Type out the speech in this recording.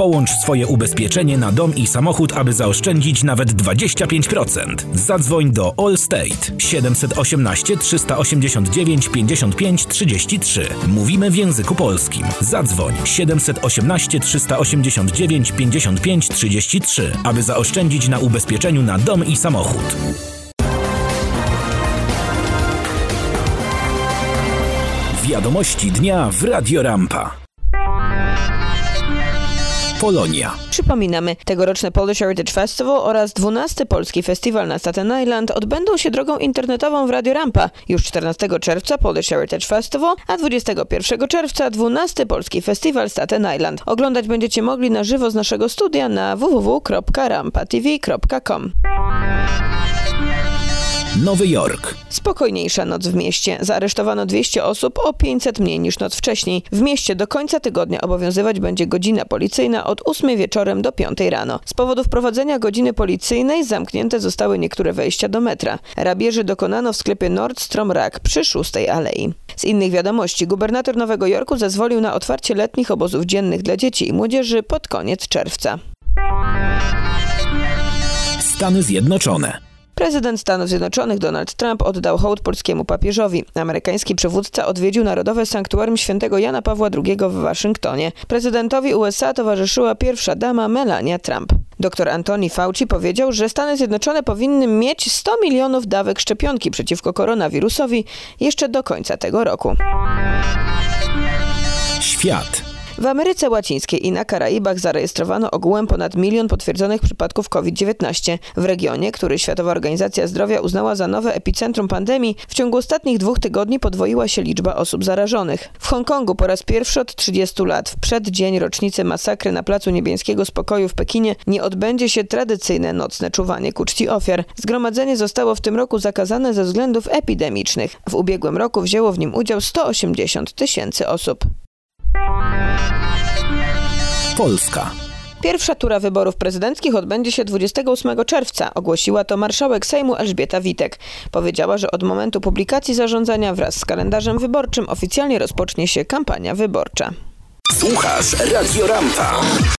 Połącz swoje ubezpieczenie na dom i samochód, aby zaoszczędzić nawet 25%. Zadzwoń do Allstate 718 389 55 33. Mówimy w języku polskim. Zadzwoń 718 389 55 33, aby zaoszczędzić na ubezpieczeniu na dom i samochód. Wiadomości dnia w Radio Rampa. Polonia. Przypominamy, tegoroczne Polish Heritage Festival oraz 12 Polski Festiwal na Staten Island odbędą się drogą internetową w Radio Rampa. Już 14 czerwca Polish Heritage Festival, a 21 czerwca 12 Polski Festiwal Staten Island. Oglądać będziecie mogli na żywo z naszego studia na www.rampatv.com. Nowy Jork. Spokojniejsza noc w mieście. Zaaresztowano 200 osób, o 500 mniej niż noc wcześniej. W mieście do końca tygodnia obowiązywać będzie godzina policyjna od 8 wieczorem do 5 rano. Z powodu wprowadzenia godziny policyjnej zamknięte zostały niektóre wejścia do metra. Rabieży dokonano w sklepie Nordstrom Rack przy 6 alei. Z innych wiadomości, gubernator Nowego Jorku zezwolił na otwarcie letnich obozów dziennych dla dzieci i młodzieży pod koniec czerwca. Stany Zjednoczone. Prezydent Stanów Zjednoczonych Donald Trump oddał hołd polskiemu papieżowi. Amerykański przywódca odwiedził Narodowe Sanktuarium Świętego Jana Pawła II w Waszyngtonie. Prezydentowi USA towarzyszyła pierwsza dama Melania Trump. Dr Antoni Fauci powiedział, że Stany Zjednoczone powinny mieć 100 milionów dawek szczepionki przeciwko koronawirusowi jeszcze do końca tego roku. Świat. W Ameryce Łacińskiej i na Karaibach zarejestrowano ogółem ponad milion potwierdzonych przypadków COVID-19. W regionie, który Światowa Organizacja Zdrowia uznała za nowe epicentrum pandemii, w ciągu ostatnich dwóch tygodni podwoiła się liczba osób zarażonych. W Hongkongu po raz pierwszy od 30 lat, w przeddzień rocznicy masakry na Placu Niebieskiego Spokoju w Pekinie, nie odbędzie się tradycyjne nocne czuwanie ku czci ofiar. Zgromadzenie zostało w tym roku zakazane ze względów epidemicznych. W ubiegłym roku wzięło w nim udział 180 tysięcy osób. Polska. Pierwsza tura wyborów prezydenckich odbędzie się 28 czerwca. Ogłosiła to marszałek Sejmu Elżbieta Witek. Powiedziała, że od momentu publikacji zarządzania wraz z kalendarzem wyborczym oficjalnie rozpocznie się kampania wyborcza. Słuchasz Radio Rampa.